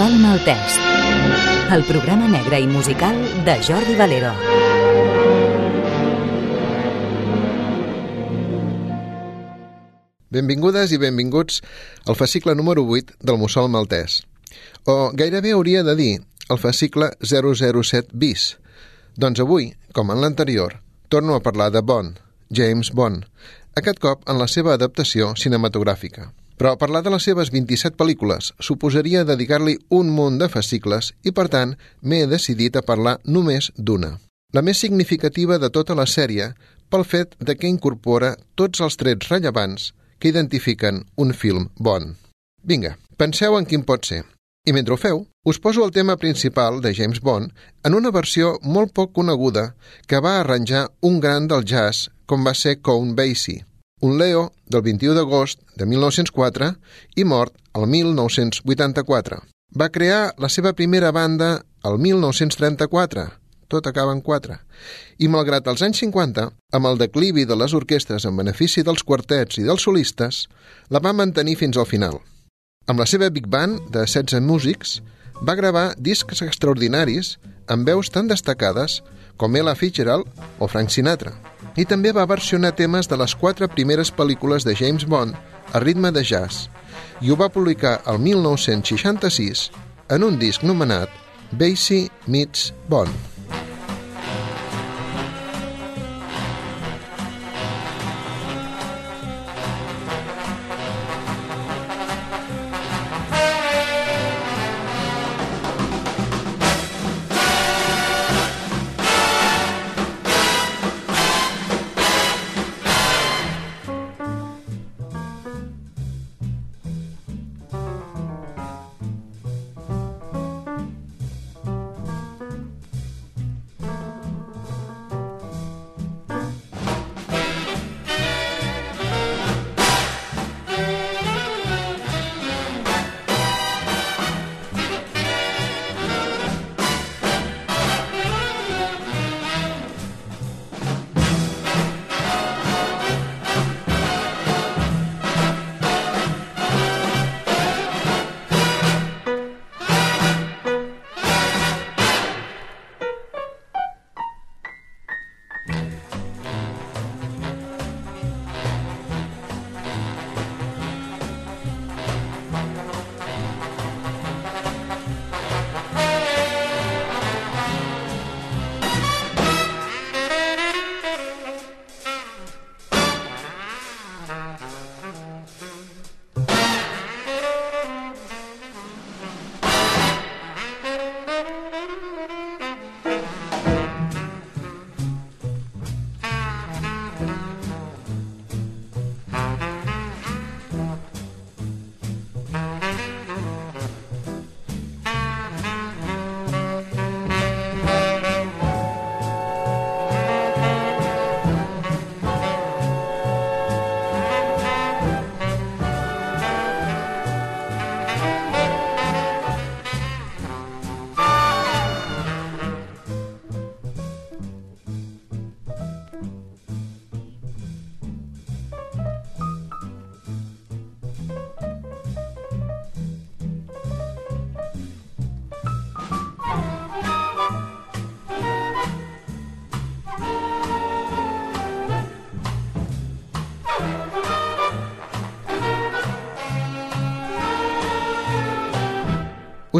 Mussol Maltès, el programa negre i musical de Jordi Valero. Benvingudes i benvinguts al fascicle número 8 del Mussol Maltès. O gairebé hauria de dir el fascicle 007 bis. Doncs avui, com en l'anterior, torno a parlar de Bond, James Bond, aquest cop en la seva adaptació cinematogràfica. Però parlar de les seves 27 pel·lícules suposaria dedicar-li un munt de fascicles i, per tant, m'he decidit a parlar només d'una. La més significativa de tota la sèrie pel fet de que incorpora tots els trets rellevants que identifiquen un film bon. Vinga, penseu en quin pot ser. I mentre ho feu, us poso el tema principal de James Bond en una versió molt poc coneguda que va arranjar un gran del jazz com va ser Count Basie, un Leo del 21 d'agost de 1904 i mort el 1984. Va crear la seva primera banda el 1934, tot acaba en 4. I malgrat els anys 50, amb el declivi de les orquestres en benefici dels quartets i dels solistes, la va mantenir fins al final. Amb la seva big band de 16 músics, va gravar discs extraordinaris amb veus tan destacades com Ella Fitzgerald o Frank Sinatra. I també va versionar temes de les quatre primeres pel·lícules de James Bond a ritme de jazz i ho va publicar el 1966 en un disc nomenat Basie Meets Bond.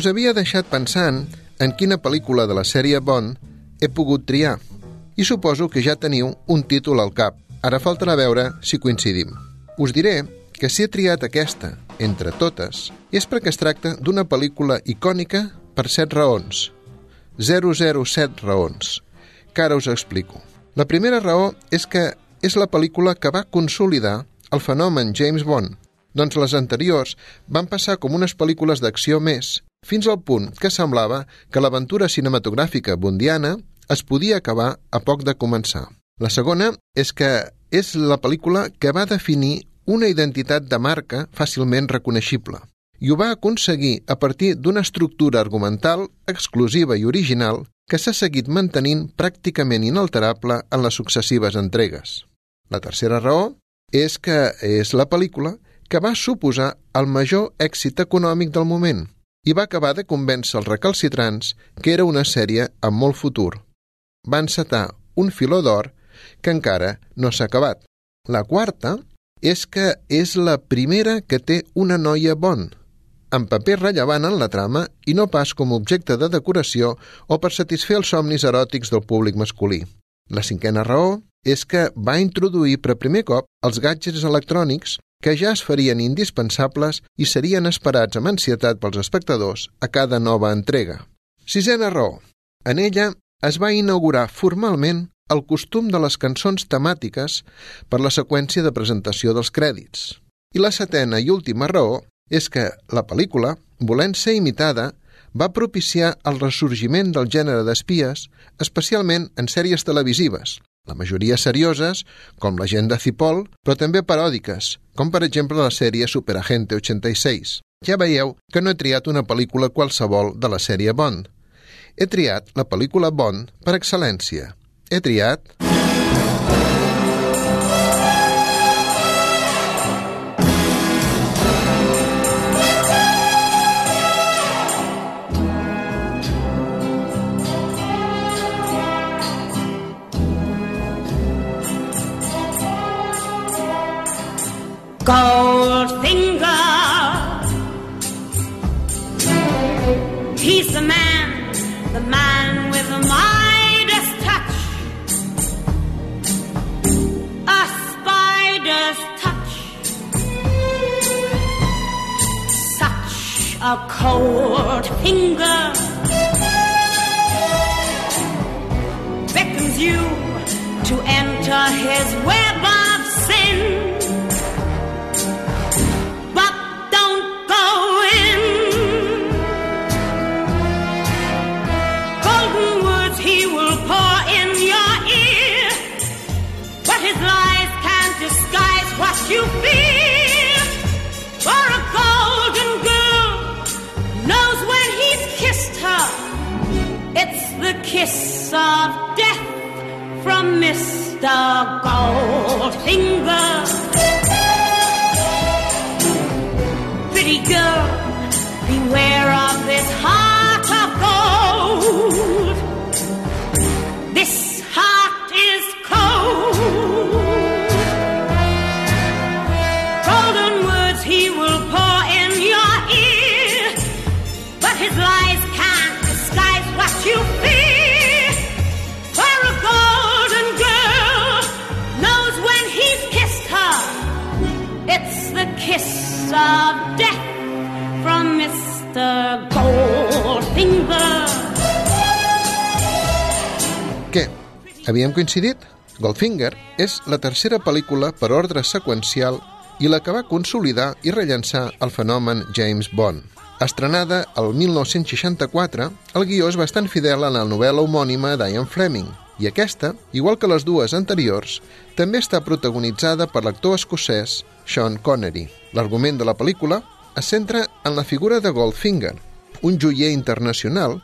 Us havia deixat pensant en quina pel·lícula de la sèrie Bond he pogut triar i suposo que ja teniu un títol al cap. Ara faltarà veure si coincidim. Us diré que si he triat aquesta, entre totes, és perquè es tracta d'una pel·lícula icònica per set raons. 007 raons, que ara us explico. La primera raó és que és la pel·lícula que va consolidar el fenomen James Bond, doncs les anteriors van passar com unes pel·lícules d'acció més fins al punt que semblava que l'aventura cinematogràfica bondiana es podia acabar a poc de començar. La segona és que és la pel·lícula que va definir una identitat de marca fàcilment reconeixible i ho va aconseguir a partir d'una estructura argumental exclusiva i original que s'ha seguit mantenint pràcticament inalterable en les successives entregues. La tercera raó és que és la pel·lícula que va suposar el major èxit econòmic del moment – i va acabar de convèncer els recalcitrants que era una sèrie amb molt futur. Va encetar un filó d'or que encara no s'ha acabat. La quarta és que és la primera que té una noia bon, amb paper rellevant en la trama i no pas com objecte de decoració o per satisfer els somnis eròtics del públic masculí. La cinquena raó és que va introduir per primer cop els gadgets electrònics que ja es farien indispensables i serien esperats amb ansietat pels espectadors a cada nova entrega. Sisena raó. En ella es va inaugurar formalment el costum de les cançons temàtiques per la seqüència de presentació dels crèdits. I la setena i última raó és que la pel·lícula, volent ser imitada, va propiciar el ressorgiment del gènere d'espies, especialment en sèries televisives, la majoria serioses, com la gent de Cipol, però també paròdiques, com per exemple la sèrie Superagente 86. Ja veieu que no he triat una pel·lícula qualsevol de la sèrie Bond. He triat la pel·lícula Bond per excel·lència. He triat... Goldfinger. He's the man, the man with the Midas touch. A spider's touch. Such a cold finger. Beckons you to enter his web it's the kiss of death from Mr. Goldfinger. Pretty girl, beware of this heart of death from Mr. Goldfinger. Què? Havíem coincidit? Goldfinger és la tercera pel·lícula per ordre seqüencial i la que va consolidar i rellençar el fenomen James Bond. Estrenada el 1964, el guió és bastant fidel a la novel·la homònima d'Ian Fleming, i aquesta, igual que les dues anteriors, també està protagonitzada per l'actor escocès Sean Connery. L'argument de la pel·lícula es centra en la figura de Goldfinger, un joier internacional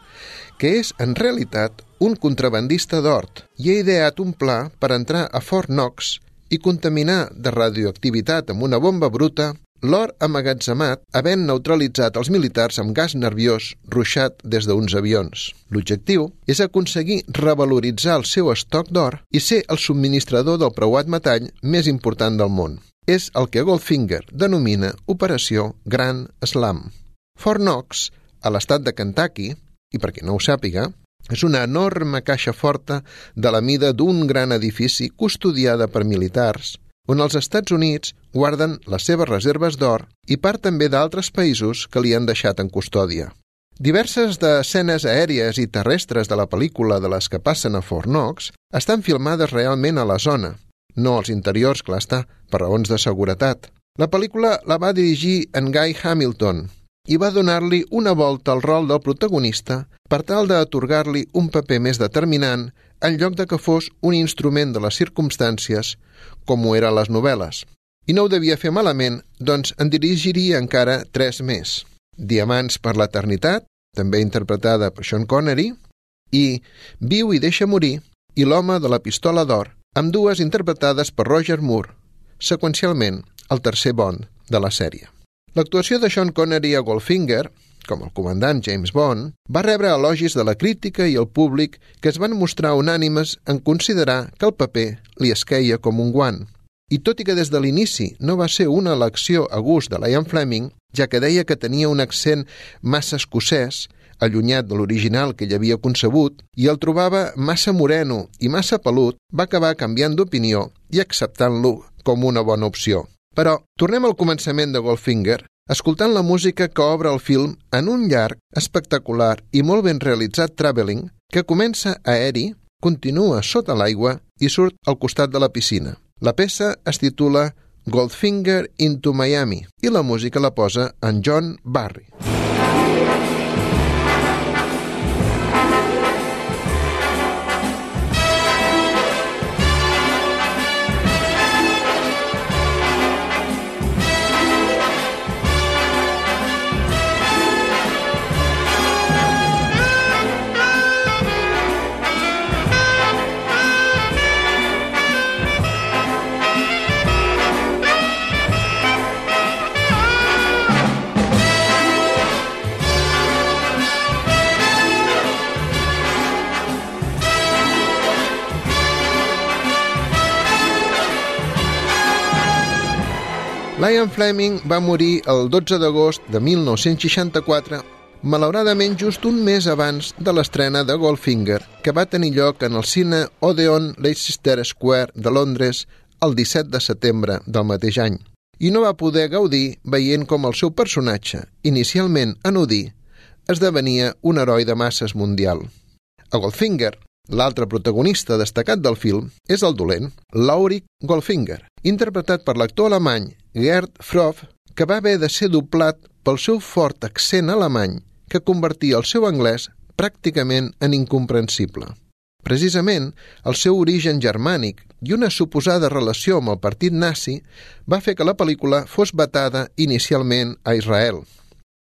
que és, en realitat, un contrabandista d'hort i ha ideat un pla per entrar a Fort Knox i contaminar de radioactivitat amb una bomba bruta l'or amagatzemat havent neutralitzat els militars amb gas nerviós ruixat des d'uns avions. L'objectiu és aconseguir revaloritzar el seu estoc d'or i ser el subministrador del preuat metall més important del món. És el que Goldfinger denomina Operació Gran Slam. Fort Knox, a l'estat de Kentucky, i per qui no ho sàpiga, és una enorme caixa forta de la mida d'un gran edifici custodiada per militars, on els Estats Units guarden les seves reserves d'or i part també d'altres països que li han deixat en custòdia. Diverses de escenes aèries i terrestres de la pel·lícula de les que passen a Fort Knox estan filmades realment a la zona, no als interiors, clar està, per raons de seguretat. La pel·lícula la va dirigir en Guy Hamilton i va donar-li una volta al rol del protagonista per tal d'atorgar-li un paper més determinant en lloc de que fos un instrument de les circumstàncies, com ho eren les novel·les. I no ho devia fer malament, doncs en dirigiria encara tres més. Diamants per l'eternitat, també interpretada per Sean Connery, i Viu i deixa morir, i L'home de la pistola d'or, amb dues interpretades per Roger Moore, seqüencialment el tercer Bond de la sèrie. L'actuació de Sean Connery a Goldfinger, com el comandant James Bond, va rebre elogis de la crítica i el públic que es van mostrar unànimes en considerar que el paper li esqueia com un guant. I tot i que des de l'inici no va ser una elecció a gust de l'Ian Fleming, ja que deia que tenia un accent massa escocès, allunyat de l'original que ell havia concebut, i el trobava massa moreno i massa pelut, va acabar canviant d'opinió i acceptant-lo com una bona opció. Però tornem al començament de Goldfinger, escoltant la música que obre el film en un llarg, espectacular i molt ben realitzat travelling que comença aeri, continua sota l'aigua i surt al costat de la piscina. La peça es titula Goldfinger into Miami i la música la posa en John Barry. Lion Fleming va morir el 12 d'agost de 1964, malauradament just un mes abans de l'estrena de Goldfinger, que va tenir lloc en el cine Odeon Leicester Square de Londres el 17 de setembre del mateix any, i no va poder gaudir veient com el seu personatge, inicialment anodí, esdevenia un heroi de masses mundial. A Goldfinger, l'altre protagonista destacat del film és el dolent, Lauric Goldfinger, interpretat per l'actor alemany Gerd Froff, que va haver de ser doblat pel seu fort accent alemany que convertia el seu anglès pràcticament en incomprensible. Precisament, el seu origen germànic i una suposada relació amb el partit nazi va fer que la pel·lícula fos vetada inicialment a Israel.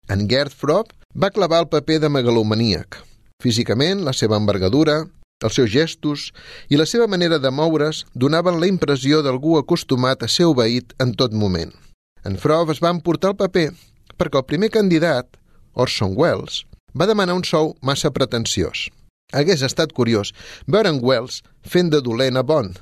En Gerd Fropp va clavar el paper de megalomaníac. Físicament, la seva envergadura, els seus gestos i la seva manera de moure's donaven la impressió d'algú acostumat a ser obeït en tot moment. En Frov es va emportar el paper perquè el primer candidat, Orson Welles, va demanar un sou massa pretensiós. Hagués estat curiós veure en Wells fent de dolent a Bond.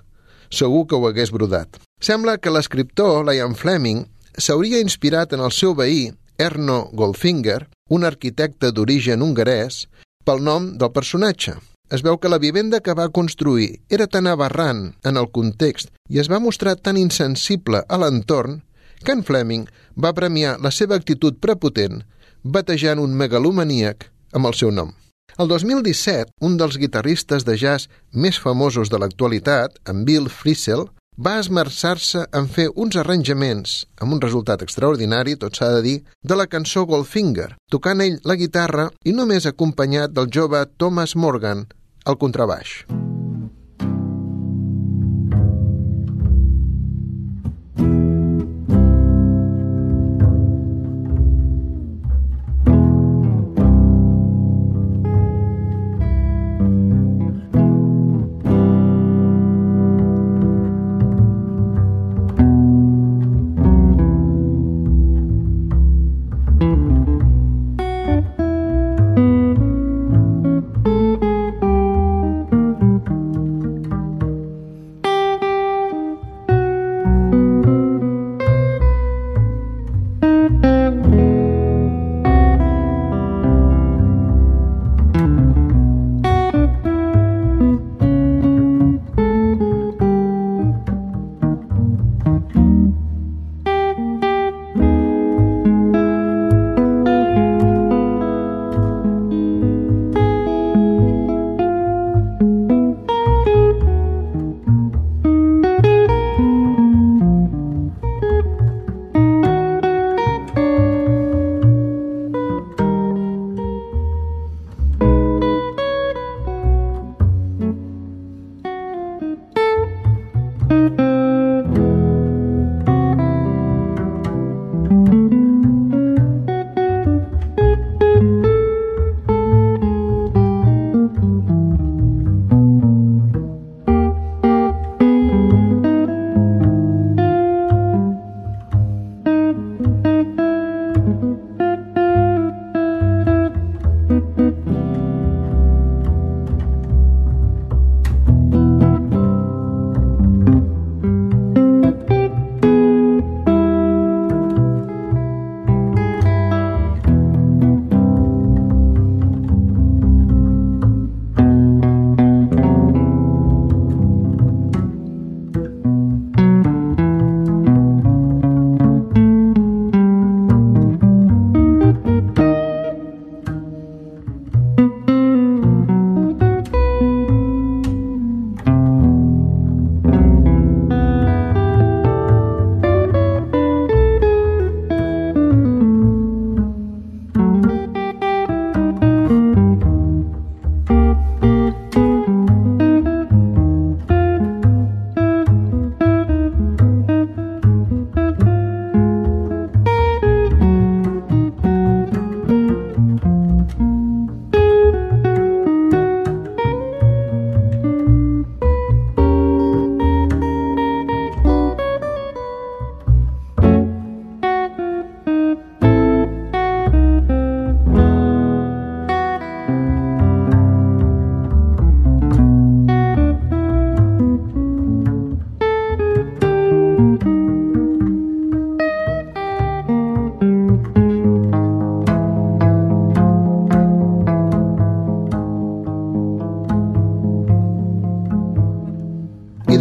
Segur que ho hagués brodat. Sembla que l'escriptor, Liam Fleming, s'hauria inspirat en el seu veí, Erno Goldfinger, un arquitecte d'origen hongarès, pel nom del personatge, es veu que la vivenda que va construir era tan aberrant en el context i es va mostrar tan insensible a l'entorn que en Fleming va premiar la seva actitud prepotent batejant un megalomaníac amb el seu nom. El 2017, un dels guitarristes de jazz més famosos de l'actualitat, en Bill Frisell, va esmerçar-se en fer uns arranjaments, amb un resultat extraordinari, tot s'ha de dir, de la cançó Goldfinger, tocant ell la guitarra i només acompanyat del jove Thomas Morgan, al contrabaix.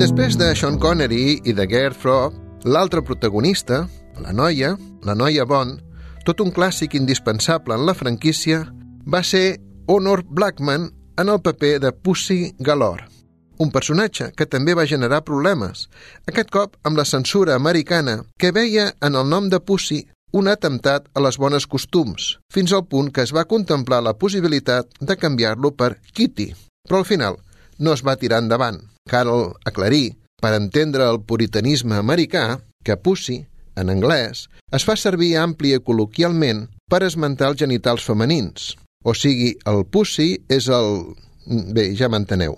Després de Sean Connery i de Gert Frobe, l'altre protagonista, la noia, la noia Bond, tot un clàssic indispensable en la franquícia, va ser Honor Blackman en el paper de Pussy Galore, un personatge que també va generar problemes, aquest cop amb la censura americana que veia en el nom de Pussy un atemptat a les bones costums, fins al punt que es va contemplar la possibilitat de canviar-lo per Kitty, però al final no es va tirar endavant. Cal aclarir, per entendre el puritanisme americà, que Pussy, en anglès, es fa servir àmplia i col·loquialment per esmentar els genitals femenins. O sigui, el Pussy és el... Bé, ja m'enteneu.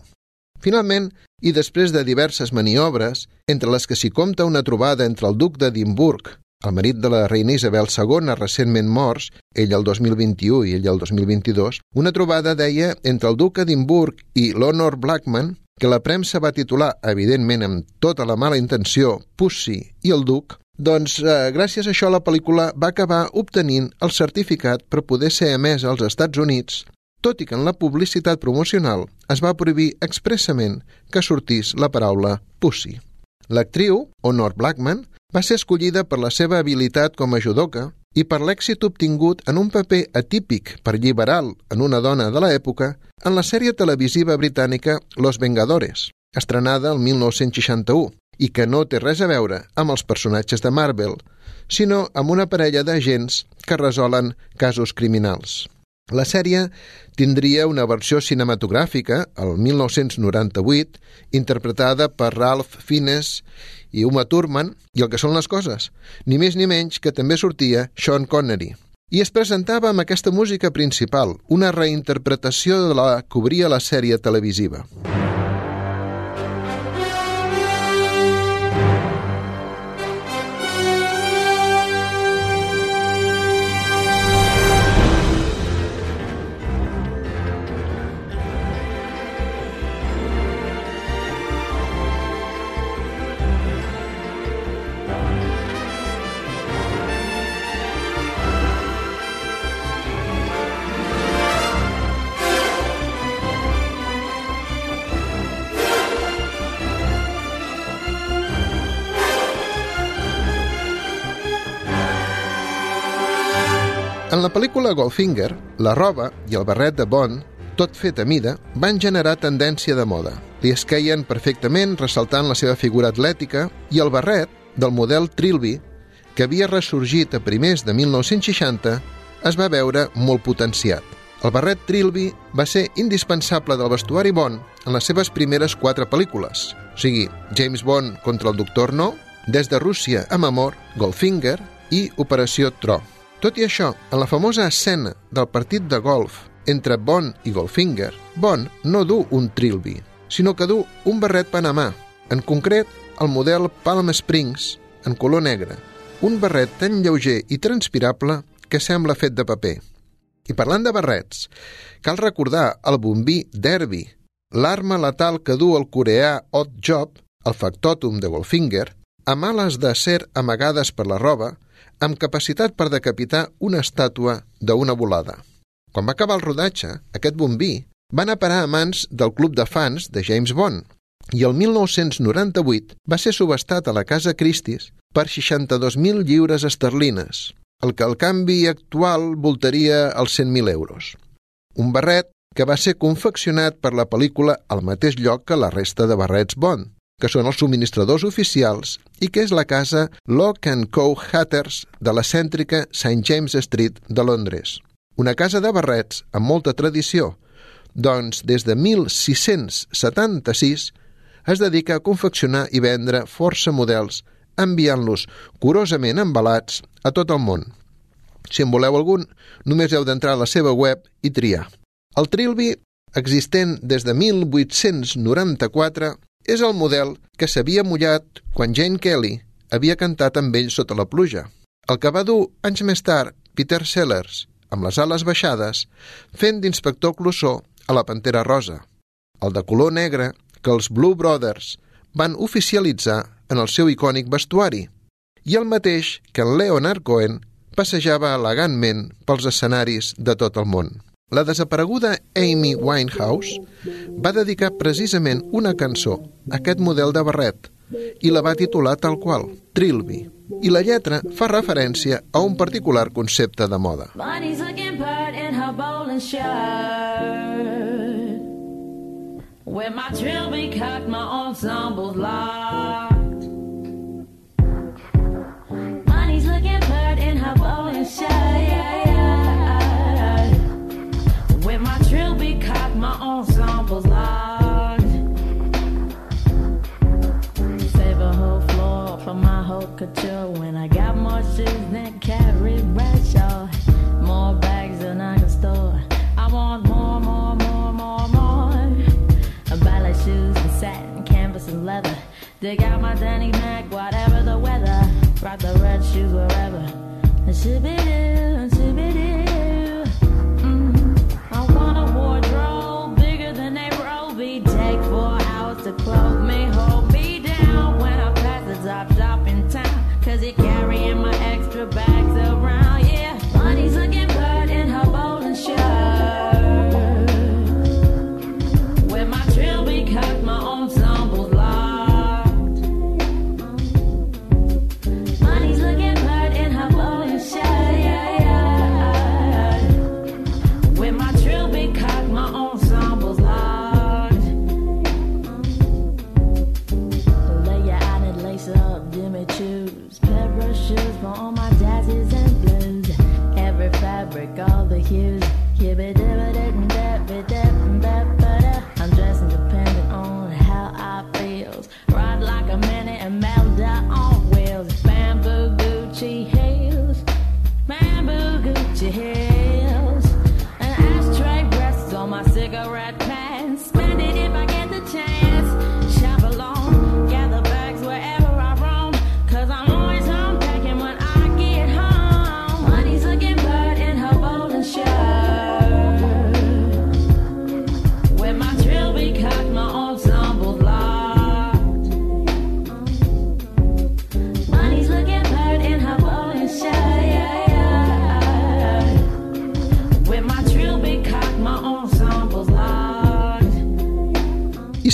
Finalment, i després de diverses maniobres, entre les que s'hi compta una trobada entre el duc d'Edimburg, el marit de la reina Isabel II, recentment morts, ell el 2021 i ell el 2022, una trobada, deia, entre el duc d'Edimburg i l'Honor Blackman, que la premsa va titular, evidentment amb tota la mala intenció, Pussy i el duc, doncs, eh, gràcies a això, la pel·lícula va acabar obtenint el certificat per poder ser emesa als Estats Units, tot i que en la publicitat promocional es va prohibir expressament que sortís la paraula Pussy. L'actriu, Honor Blackman, va ser escollida per la seva habilitat com a judoka i per l'èxit obtingut en un paper atípic per liberal en una dona de l'època en la sèrie televisiva britànica Los Vengadores, estrenada el 1961, i que no té res a veure amb els personatges de Marvel, sinó amb una parella d'agents que resolen casos criminals. La sèrie tindria una versió cinematogràfica, el 1998, interpretada per Ralph Fiennes i Uma Thurman, i el que són les coses, ni més ni menys que també sortia Sean Connery. I es presentava amb aquesta música principal, una reinterpretació de la que obria la sèrie televisiva. La pel·lícula Goldfinger, la roba i el barret de Bond, tot fet a mida, van generar tendència de moda. Li esqueien perfectament ressaltant la seva figura atlètica i el barret del model Trilby, que havia ressorgit a primers de 1960, es va veure molt potenciat. El barret Trilby va ser indispensable del vestuari Bond en les seves primeres quatre pel·lícules, o sigui, James Bond contra el Doctor No, Des de Rússia amb amor, Goldfinger i Operació Tro. Tot i això, en la famosa escena del partit de golf entre Bond i Goldfinger, Bond no du un trilby, sinó que du un barret panamà, en concret el model Palm Springs, en color negre, un barret tan lleuger i transpirable que sembla fet de paper. I parlant de barrets, cal recordar el bombí Derby, l'arma letal que du el coreà Odd Job, el factòtum de Goldfinger, amb ales d'acer amagades per la roba, amb capacitat per decapitar una estàtua d'una volada. Quan va acabar el rodatge, aquest bombí va anar a parar a mans del club de fans de James Bond i el 1998 va ser subestat a la Casa Christie's per 62.000 lliures esterlines, el que al canvi actual voltaria els 100.000 euros. Un barret que va ser confeccionat per la pel·lícula al mateix lloc que la resta de barrets Bond, que són els subministradors oficials i que és la casa Lock Co. Hatters de la cèntrica St. James Street de Londres. Una casa de barrets amb molta tradició, doncs des de 1676 es dedica a confeccionar i vendre força models, enviant-los curosament embalats a tot el món. Si en voleu algun, només heu d'entrar a la seva web i triar. El Trilby, existent des de 1894, és el model que s'havia mullat quan Jane Kelly havia cantat amb ell sota la pluja. El que va dur anys més tard Peter Sellers, amb les ales baixades, fent d'inspector Clouseau a la Pantera Rosa. El de color negre que els Blue Brothers van oficialitzar en el seu icònic vestuari, i el mateix que en Leonard Cohen passejava elegantment pels escenaris de tot el món. La desapareguda Amy Winehouse va dedicar precisament una cançó a aquest model de barret i la va titular tal qual, Trilby. I la lletra fa referència a un particular concepte de moda. With my trilby my ensemble's locked. Bunny's looking pert in her bowling shirt. Couture when I got more shoes than Carrie Bradshaw. More bags than I can store. I want more, more, more, more, more. A ballet shoes and satin, canvas and leather. Dig out my Danny Mac, whatever the weather. Rock the red shoes wherever. And shibby-doo, shibby-doo. With my trilby cocked, my ensemble's locked.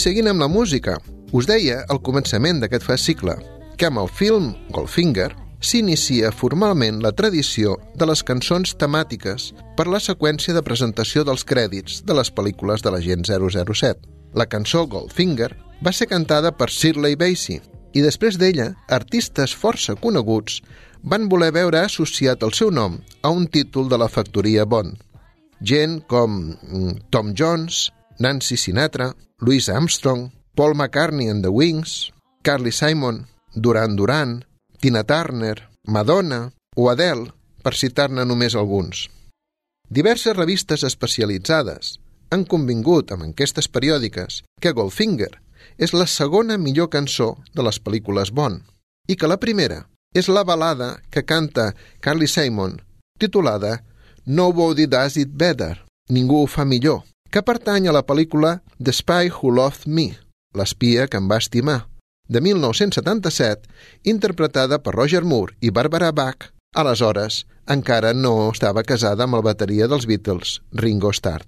Seguint amb la música, us deia al començament d'aquest fascicle que amb el film Goldfinger s'inicia formalment la tradició de les cançons temàtiques per la seqüència de presentació dels crèdits de les pel·lícules de l'agent 007. La cançó Goldfinger va ser cantada per Shirley Bassey i després d'ella, artistes força coneguts van voler veure associat el seu nom a un títol de la factoria Bond. Gent com mm, Tom Jones, Nancy Sinatra, Louis Armstrong, Paul McCartney and the Wings, Carly Simon, Duran Duran, Tina Turner, Madonna o Adele, per citar-ne només alguns. Diverses revistes especialitzades han convingut amb enquestes periòdiques que Goldfinger és la segona millor cançó de les pel·lícules Bond i que la primera és la balada que canta Carly Simon titulada Nobody Does It Better, Ningú ho fa millor, que pertany a la pel·lícula The Spy Who Loved Me, l'espia que em va estimar, de 1977, interpretada per Roger Moore i Barbara Bach, aleshores encara no estava casada amb el bateria dels Beatles, Ringo Starr.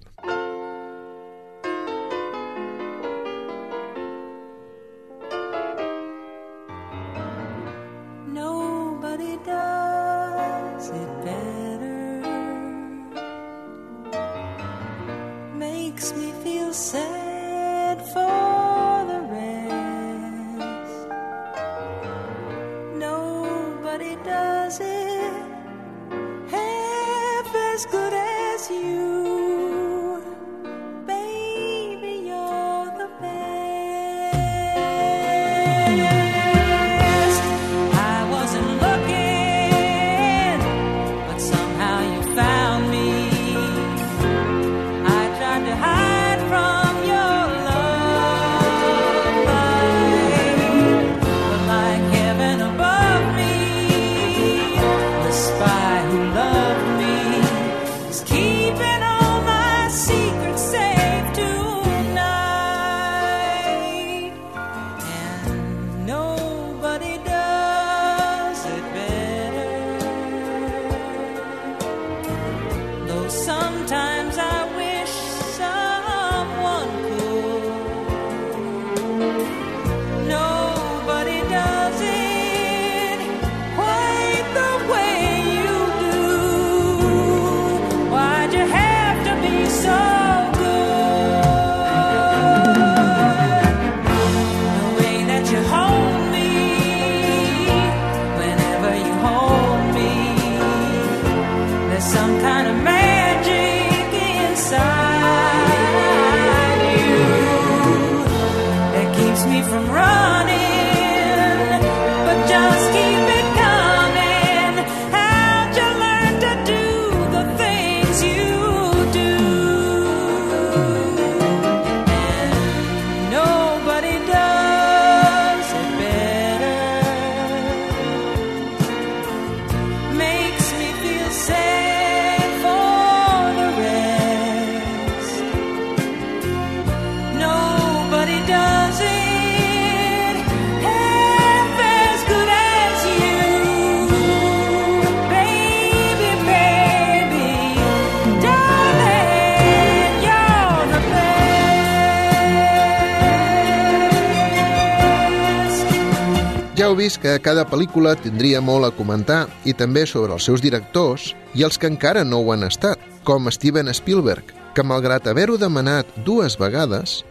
Vist que cada pel·lícula tindria molt a comentar i també sobre els seus directors i els que encara no ho han estat, com Steven Spielberg, que malgrat haver-ho demanat dues vegades,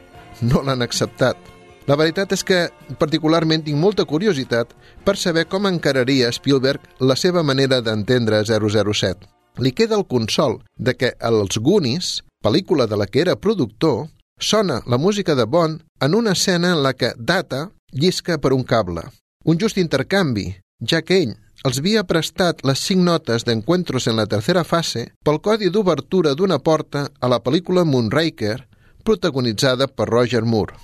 no l'han acceptat. La veritat és que particularment tinc molta curiositat per saber com encararia Spielberg la seva manera d'entendre 007. Li queda el consol de que als Goonies, pel·lícula de la que era productor, sona la música de Bond en una escena en la que Data llisca per un cable. Un just intercanvi, ja que ell els havia prestat les cinc notes d'Encuentros en la tercera fase pel codi d'obertura d'una porta a la pel·lícula Moonraker, protagonitzada per Roger Moore.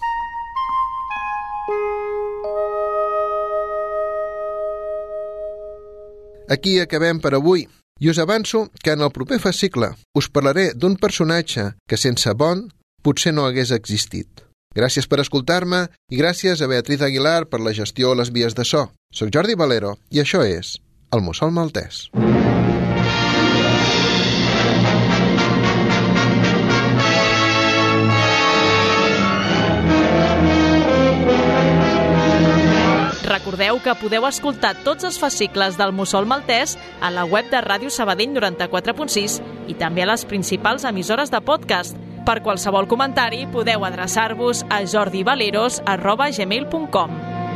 Aquí acabem per avui i us avanço que en el proper fascicle us parlaré d'un personatge que sense Bond potser no hagués existit. Gràcies per escoltar-me i gràcies a Beatriz Aguilar per la gestió a les vies de so. Soc Jordi Valero i això és El Mussol Maltès. Recordeu que podeu escoltar tots els fascicles del Mussol Maltès a la web de Ràdio Sabadell 94.6 i també a les principals emissores de podcast. Per qualsevol comentari podeu adreçar-vos a jordivaleros.gmail.com